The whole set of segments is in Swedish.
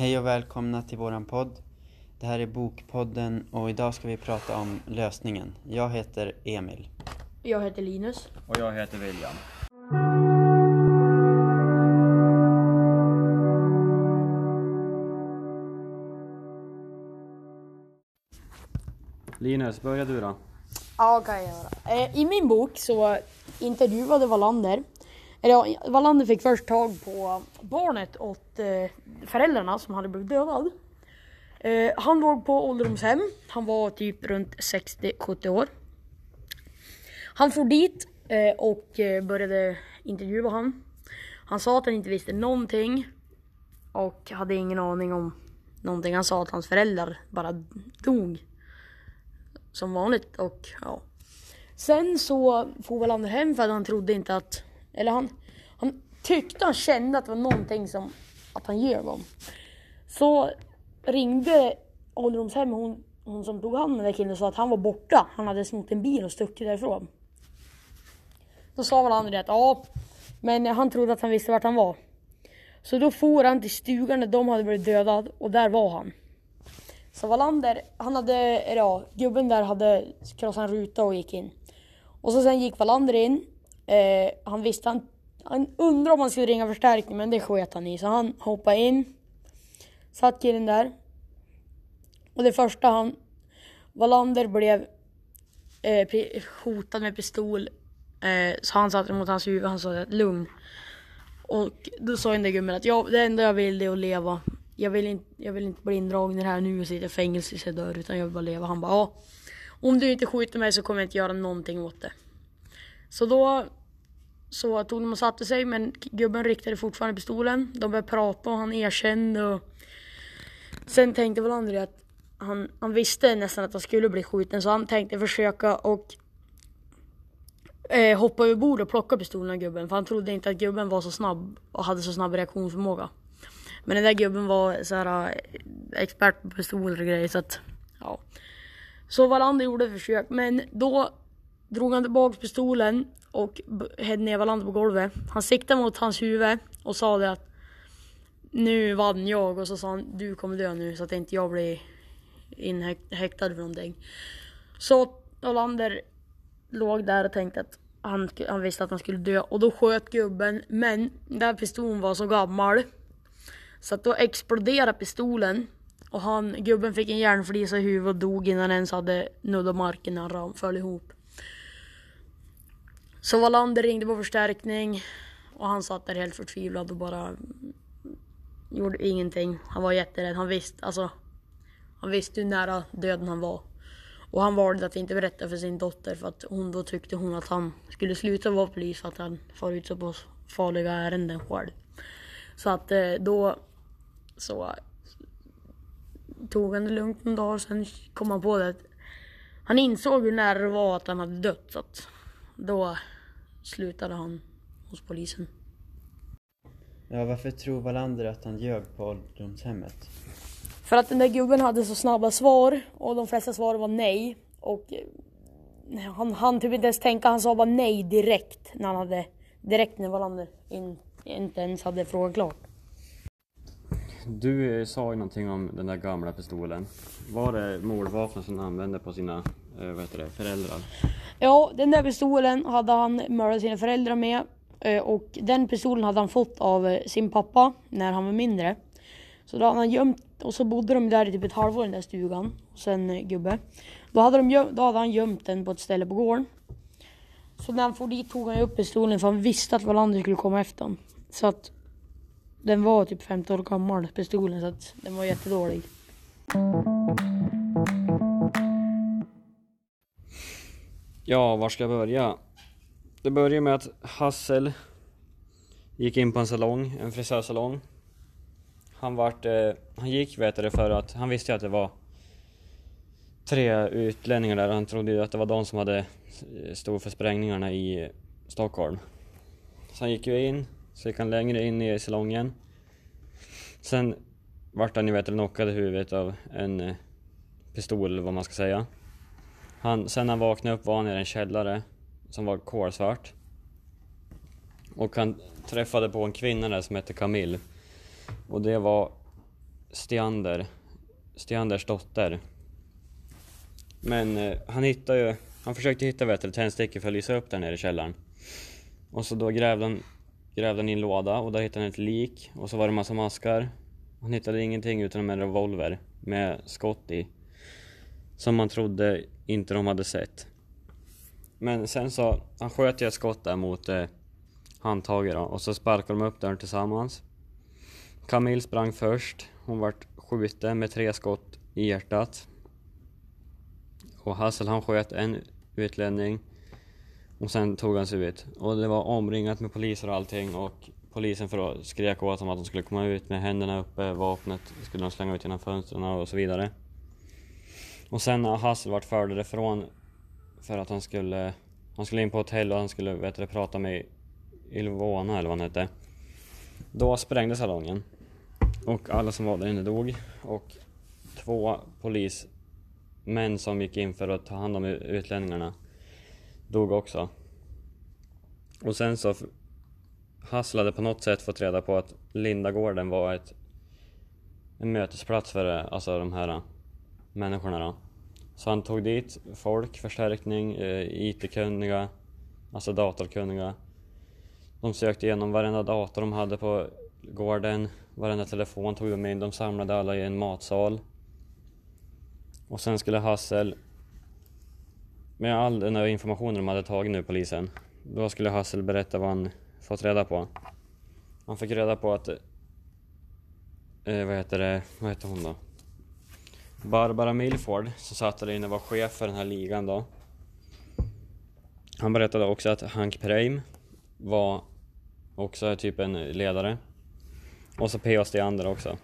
Hej och välkomna till våran podd. Det här är Bokpodden och idag ska vi prata om lösningen. Jag heter Emil. Jag heter Linus. Och jag heter William. Linus, börja du då. Ja, kan jag göra. Eh, I min bok så intervjuade Wallander, eller ja, Wallander fick först tag på barnet åt eh, föräldrarna som hade blivit dödad. Eh, han låg på ålderdomshem, han var typ runt 60-70 år. Han for dit eh, och eh, började intervjua han. Han sa att han inte visste någonting och hade ingen aning om någonting. Han sa att hans föräldrar bara dog som vanligt och ja. Sen så for Wallander hem för att han trodde inte att, eller han, han tyckte han kände att det var någonting som, att han ljög om. Så ringde ålderdomshemmet hon, hon som tog hand om den där killen och sa att han var borta. Han hade snott en bil och stuckit därifrån. Då sa Wallander det att ja, men han trodde att han visste vart han var. Så då for han till stugan där de hade blivit dödad och där var han. Så Wallander, han hade, ja, gubben där hade krossat en ruta och gick in. Och så sen gick Wallander in. Eh, han visste, han, han undrade om han skulle ringa förstärkning men det sket han i. Så han hoppade in. Satt killen där. Och det första han, Wallander blev eh, hotad med pistol. Eh, så han satte mot hans huvud, han sa lugn. Och då sa den där gubben att ja, det enda jag vill är att leva. Jag vill inte, jag vill inte bli indragen i det här nu och sitta i fängelse tills jag dör utan jag vill bara leva. Han bara ja. Om du inte skjuter mig så kommer jag inte göra någonting åt det. Så då så tog de och satte sig men gubben riktade fortfarande pistolen. De började prata och han erkände och sen tänkte väl André att han, han visste nästan att han skulle bli skjuten så han tänkte försöka och eh, hoppa över bord och plocka pistolen av gubben för han trodde inte att gubben var så snabb och hade så snabb reaktionsförmåga. Men den där gubben var så här eh, expert på pistoler och grejer så att ja. Så Wallander gjorde ett försök men då drog han tillbaka pistolen och b- hällde ner Wallander på golvet. Han siktade mot hans huvud och sa det att nu vann jag och så sa han du kommer dö nu så att inte jag blir inhäktad för någonting. Så Wallander låg där och tänkte att han, han visste att han skulle dö och då sköt gubben men den där pistolen var så gammal så att då exploderade pistolen och han, gubben fick en järnflisa i huvudet och dog innan han ens hade nuddat marken när han föll ihop. Så Wallander ringde på förstärkning och han satt där helt förtvivlad och bara gjorde ingenting. Han var jätterädd. Han visste, alltså, han visste hur nära döden han var. Och han valde att inte berätta för sin dotter för att hon då tyckte hon att han skulle sluta vara polis för att han far ut så på farliga ärenden själv. Så att eh, då så tog han det lugnt en dag och sen kom han på det att han insåg hur nära det var att han hade dött så att då slutade han hos polisen. Ja, varför tror Wallander att han ljög på ålderdomshemmet? För att den där gubben hade så snabba svar och de flesta svaren var nej. Och eh, han han typ inte ens tänka, han sa bara nej direkt när han hade direkt när Wallander in, inte ens hade frågat klart. Du eh, sa ju någonting om den där gamla pistolen. Var det mordvapnet som han använde på sina eh, vad heter det, föräldrar? Ja, den där pistolen hade han mördat sina föräldrar med. Eh, och den pistolen hade han fått av eh, sin pappa när han var mindre. Så då hade han gömt, och så bodde de där i typ ett halvår i den där stugan. Och sen eh, gubbe. Då hade, de göm, då hade han gömt den på ett ställe på gården. Så när han for dit tog han upp pistolen för han visste att Wallander skulle komma efter honom. Så att den var typ 15 år gammal pistolen så att den var jättedålig. Ja, var ska jag börja? Det börjar med att Hassel gick in på en salong, en frisörsalong. Han vart, eh, han gick vet du, för att han visste ju att det var tre utlänningar där han trodde ju att det var de som hade stått stod för sprängningarna i Stockholm. Så han gick ju in, så gick han längre in i salongen. Sen vart han ju vet du, knockad i huvudet av en eh, pistol eller vad man ska säga. Han, sen när han vaknade upp var han i en källare som var kolsvart. Och han träffade på en kvinna där som hette Camille. Och det var Stiander, Stianders dotter. Men eh, han hittade ju, han försökte hitta vet du, tändstickor för att lysa upp där nere i källaren. Och så då grävde han, grävde han i en låda och där hittade han ett lik och så var det massa maskar. Han hittade ingenting utan en revolver med skott i. Som man trodde inte de hade sett. Men sen så, han sköt ju ett skott där mot eh, handtaget då, och så sparkade de upp dörren tillsammans. Camille sprang först. Hon vart skjuten med tre skott i hjärtat. Och Hassel han sköt en utlänning. Och sen tog han sig ut. Och det var omringat med poliser och allting och polisen för skrek åt dem att de skulle komma ut med händerna uppe, vapnet skulle de slänga ut genom fönstren och så vidare. Och sen när Hassel vart förd därifrån för att han skulle, han skulle in på hotell och han skulle vet du, prata med Ilvona eller vad han hette. Då sprängdes salongen. Och alla som var där inne dog. Och två polismän som gick in för att ta hand om utlänningarna dog också. Och sen så Hasslade på något sätt fått reda på att Lindagården var ett en mötesplats för alltså de här människorna då. Så han tog dit folk, förstärkning, eh, IT-kunniga, alltså datorkunniga. De sökte igenom varenda dator de hade på gården, varenda telefon tog de in, de samlade alla i en matsal. Och sen skulle Hassel, med all den här informationen de hade tagit nu, polisen, då skulle Hassel berätta vad han fått reda på. Han fick reda på att, eh, vad heter det, vad heter hon då? Barbara Milford som satt där inne var chef för den här ligan då. Han berättade också att Hank Preim var också typ en ledare. Och så P.A. Steander också.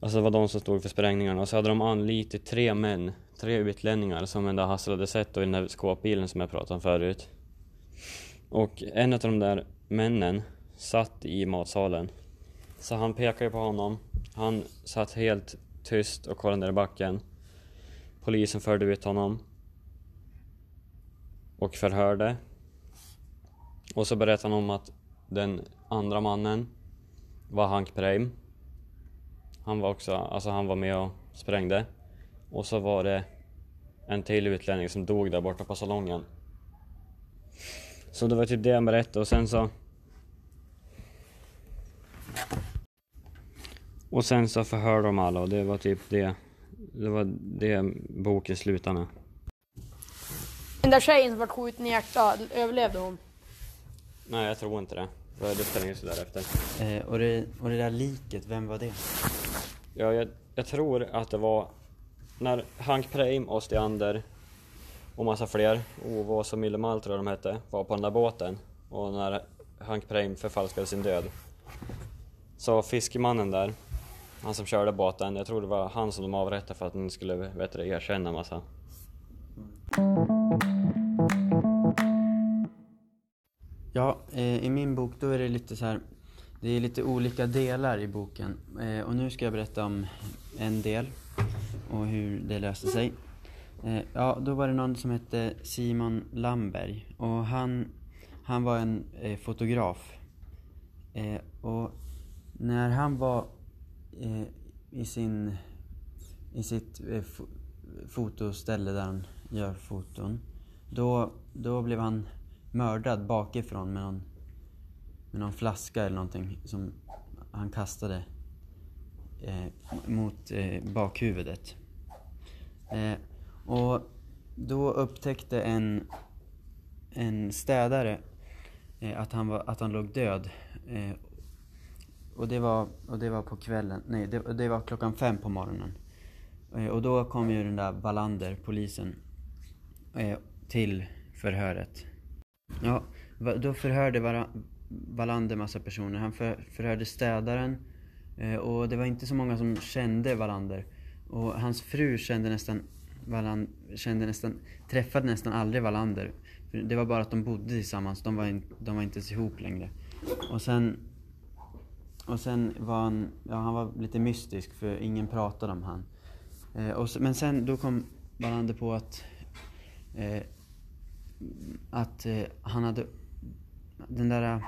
Alltså det var de som stod för sprängningarna och så hade de anlitat tre män, tre utlänningar som den där Hassel hade sett då i den där skåpbilen som jag pratade om förut. Och en av de där männen satt i matsalen. Så han pekade på honom. Han satt helt tyst och kollade ner i backen. Polisen förde ut honom. Och förhörde. Och så berättade han om att den andra mannen var Hank Preim. Han var också, alltså han var med och sprängde. Och så var det en till utlänning som dog där borta på salongen. Så det var typ det han berättade och sen så... Och sen så förhörde de alla och det var typ det. Det var det boken slutade med. Den där tjejen som vart skjuten i hjärtat, överlevde hon? Nej, jag tror inte det. För det stängde sig därefter. Eh, och, det, och det där liket, vem var det? Ja, jag, jag tror att det var när Hank Preim och Stiander och massa fler, Ovås och Millemal tror jag de hette, var på den där båten. Och när Hank Preim förfalskade sin död. Så fiskemannen där, han som körde båten, jag tror det var han som de avrättade för att han skulle vet du, erkänna massa. Ja, eh, i min bok då är det lite så här, det är lite olika delar i boken. Eh, och nu ska jag berätta om en del och hur det löste sig. Eh, ja, då var det någon som hette Simon Lamberg och han, han var en fotograf. Och när han var i sin i sitt eh, fotoställe där han gör foton. Då, då blev han mördad bakifrån med någon, med någon flaska eller någonting som han kastade eh, mot eh, bakhuvudet. Eh, och då upptäckte en, en städare eh, att, han var, att han låg död. Eh, och, det var, och det var på kvällen, nej det, det var klockan fem på morgonen. Eh, och då kom ju den där Wallander, polisen, eh, till förhöret. Ja, då förhörde Wallander massa personer. Han för, förhörde städaren eh, och det var inte så många som kände Wallander. Och hans fru kände nästan Wallander, kände nästan, träffade nästan aldrig Wallander. Det var bara att de bodde tillsammans, de var, in, de var inte ens ihop längre. Och sen, och sen var han, ja han var lite mystisk för ingen pratade om han. Eh, och, men sen då kom Wallander på att, eh, att eh, han hade, den där eh,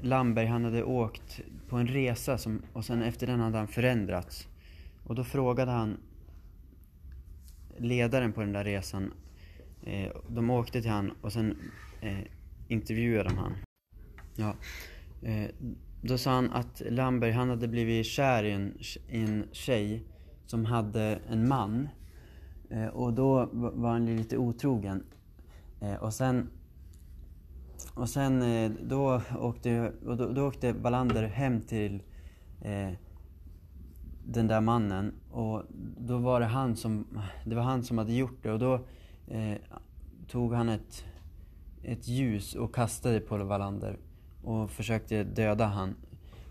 Lamberg han hade åkt på en resa som, och sen efter den hade han förändrats. Och då frågade han ledaren på den där resan, eh, de åkte till han och sen eh, intervjuade de han. Ja, eh, då sa han att Lamberg han hade blivit kär i en, i en tjej som hade en man. Eh, och då var han lite otrogen. Eh, och sen och sen eh, då åkte, och då, då åkte Wallander hem till eh, den där mannen och då var det han som, det var han som hade gjort det och då eh, tog han ett, ett ljus och kastade på Wallander och försökte döda han.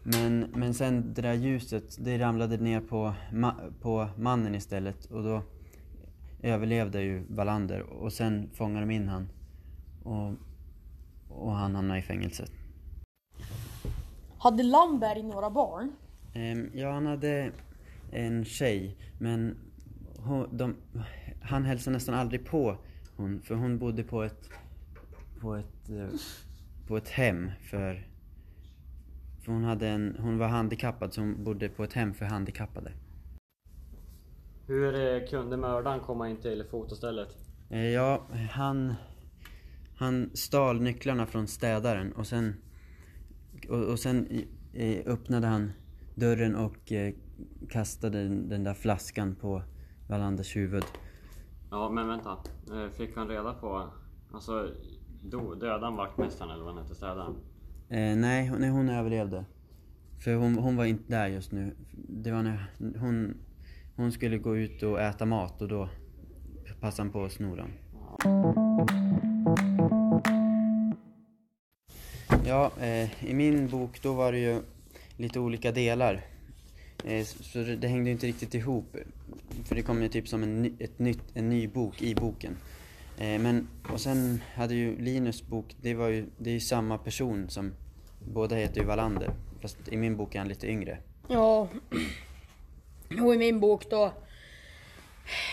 Men, men sen det där ljuset, det ramlade ner på, ma, på mannen istället och då överlevde ju Wallander och sen fångade de in han. Och, och han hamnade i fängelset. Hade Lamberg några barn? Ehm, ja, han hade en tjej, men hon, de, han hälsade nästan aldrig på hon, för hon bodde på ett, på ett, eh, på ett hem för, för hon, hade en, hon var handikappad så hon bodde på ett hem för handikappade. Hur eh, kunde mördaren komma in till fotostället? Eh, Ja, han, han stal nycklarna från städaren och sen, och, och sen eh, öppnade han dörren och kastade den, där flaskan på Wallanders huvud. Ja, men vänta. Fick han reda på... Alltså, do, dödade han vaktmästaren eller vad han hette, städaren? Eh, nej, hon, nej, hon överlevde. För hon, hon var inte där just nu. Det var när hon, hon skulle gå ut och äta mat och då passade han på att sno dem. Ja, eh, i min bok då var det ju lite olika delar. Eh, så det, det hängde ju inte riktigt ihop. För det kom ju typ som en, ny, ett nytt, en ny bok i boken. Eh, men, och sen hade ju Linus bok, det var ju, det är ju samma person som, båda heter ju Wallander. Fast i min bok är han lite yngre. Ja. Och i min bok då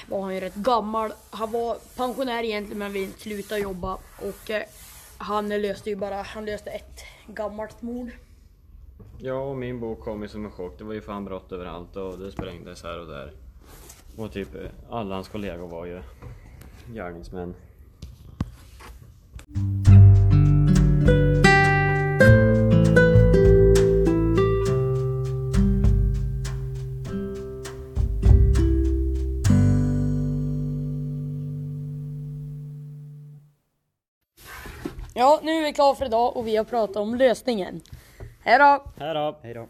var han ju rätt gammal. Han var pensionär egentligen men vill sluta jobba. Och eh, han löste ju bara, han löste ett gammalt mord. Ja, och min bok kom ju som en chock. Det var ju fan brott överallt och det sprängdes här och där. Och typ eh, alla hans kollegor var ju gärningsmän. Ja, nu är vi klara för idag och vi har pratat om lösningen. Hej då! Här då! Hej då!